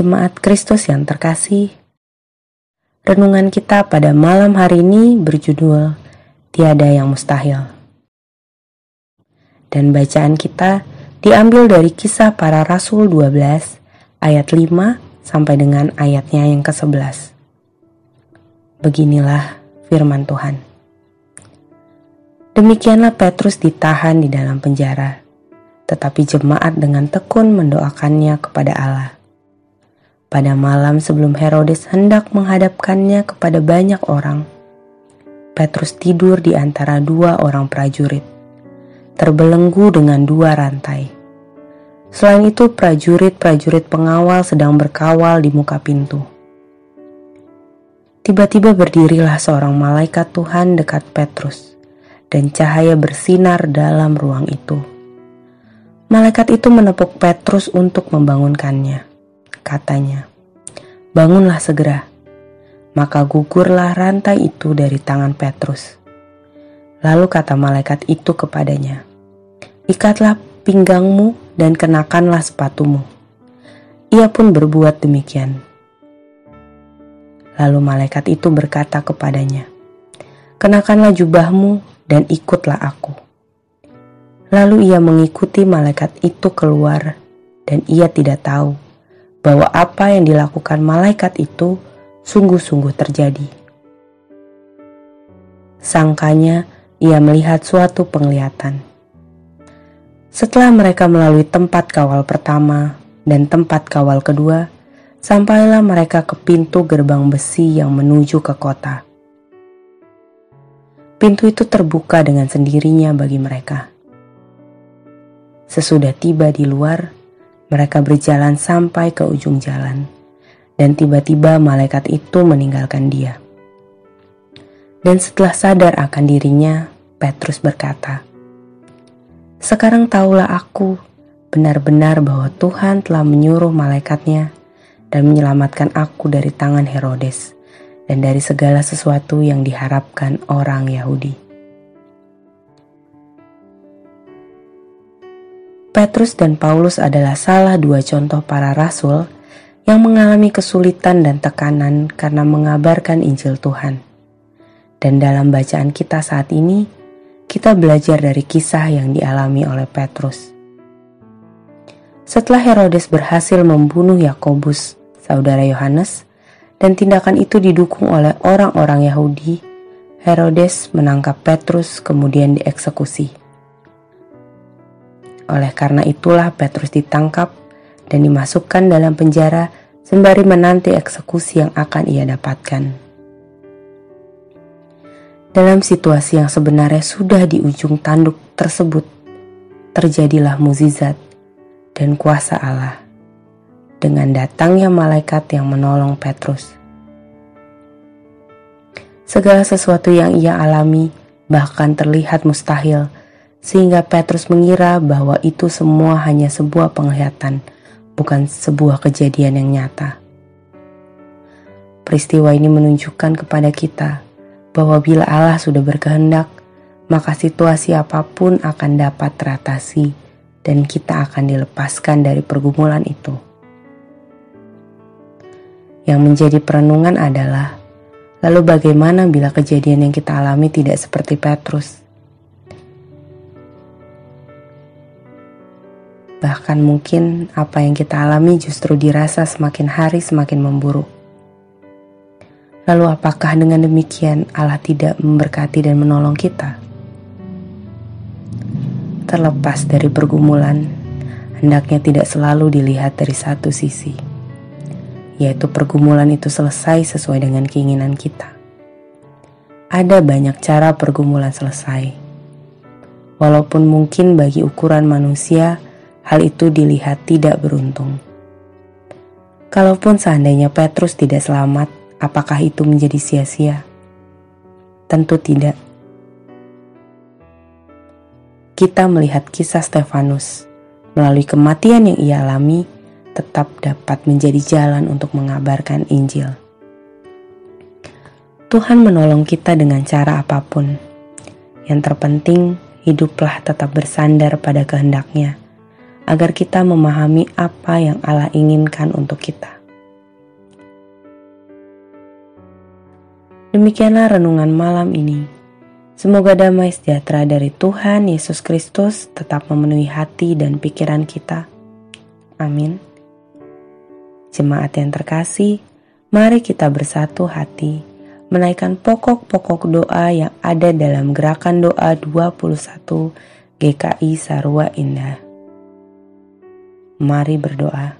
Jemaat Kristus yang terkasih, renungan kita pada malam hari ini berjudul Tiada yang Mustahil. Dan bacaan kita diambil dari kisah para rasul 12 ayat 5 sampai dengan ayatnya yang ke-11. Beginilah firman Tuhan. Demikianlah Petrus ditahan di dalam penjara, tetapi jemaat dengan tekun mendoakannya kepada Allah. Pada malam sebelum Herodes hendak menghadapkannya kepada banyak orang, Petrus tidur di antara dua orang prajurit, terbelenggu dengan dua rantai. Selain itu, prajurit-prajurit pengawal sedang berkawal di muka pintu. Tiba-tiba berdirilah seorang malaikat Tuhan dekat Petrus, dan cahaya bersinar dalam ruang itu. Malaikat itu menepuk Petrus untuk membangunkannya katanya. Bangunlah segera. Maka gugurlah rantai itu dari tangan Petrus. Lalu kata malaikat itu kepadanya, Ikatlah pinggangmu dan kenakanlah sepatumu. Ia pun berbuat demikian. Lalu malaikat itu berkata kepadanya, Kenakanlah jubahmu dan ikutlah aku. Lalu ia mengikuti malaikat itu keluar, dan ia tidak tahu bahwa apa yang dilakukan malaikat itu sungguh-sungguh terjadi. Sangkanya ia melihat suatu penglihatan. Setelah mereka melalui tempat kawal pertama dan tempat kawal kedua, sampailah mereka ke pintu gerbang besi yang menuju ke kota. Pintu itu terbuka dengan sendirinya bagi mereka. Sesudah tiba di luar, mereka berjalan sampai ke ujung jalan, dan tiba-tiba malaikat itu meninggalkan dia. Dan setelah sadar akan dirinya, Petrus berkata, "Sekarang tahulah aku benar-benar bahwa Tuhan telah menyuruh malaikatnya dan menyelamatkan aku dari tangan Herodes dan dari segala sesuatu yang diharapkan orang Yahudi." Petrus dan Paulus adalah salah dua contoh para rasul yang mengalami kesulitan dan tekanan karena mengabarkan Injil Tuhan. Dan dalam bacaan kita saat ini, kita belajar dari kisah yang dialami oleh Petrus. Setelah Herodes berhasil membunuh Yakobus, saudara Yohanes, dan tindakan itu didukung oleh orang-orang Yahudi, Herodes menangkap Petrus kemudian dieksekusi. Oleh karena itulah Petrus ditangkap dan dimasukkan dalam penjara sembari menanti eksekusi yang akan ia dapatkan. Dalam situasi yang sebenarnya sudah di ujung tanduk tersebut, terjadilah muzizat dan kuasa Allah dengan datangnya malaikat yang menolong Petrus. Segala sesuatu yang ia alami bahkan terlihat mustahil sehingga Petrus mengira bahwa itu semua hanya sebuah penglihatan, bukan sebuah kejadian yang nyata. Peristiwa ini menunjukkan kepada kita bahwa bila Allah sudah berkehendak, maka situasi apa pun akan dapat teratasi dan kita akan dilepaskan dari pergumulan itu. Yang menjadi perenungan adalah, lalu bagaimana bila kejadian yang kita alami tidak seperti Petrus? Bahkan mungkin apa yang kita alami justru dirasa semakin hari semakin memburuk. Lalu apakah dengan demikian Allah tidak memberkati dan menolong kita? Terlepas dari pergumulan, hendaknya tidak selalu dilihat dari satu sisi, yaitu pergumulan itu selesai sesuai dengan keinginan kita. Ada banyak cara pergumulan selesai. Walaupun mungkin bagi ukuran manusia, hal itu dilihat tidak beruntung. Kalaupun seandainya Petrus tidak selamat, apakah itu menjadi sia-sia? Tentu tidak. Kita melihat kisah Stefanus melalui kematian yang ia alami, tetap dapat menjadi jalan untuk mengabarkan Injil. Tuhan menolong kita dengan cara apa pun. Yang terpenting, hiduplah tetap bersandar pada kehendaknya agar kita memahami apa yang Allah inginkan untuk kita. Demikianlah renungan malam ini. Semoga damai sejahtera dari Tuhan Yesus Kristus tetap memenuhi hati dan pikiran kita. Amin. Jemaat yang terkasih, mari kita bersatu hati menaikkan pokok-pokok doa yang ada dalam gerakan doa 21 GKI Sarwa Indah. Mari berdoa.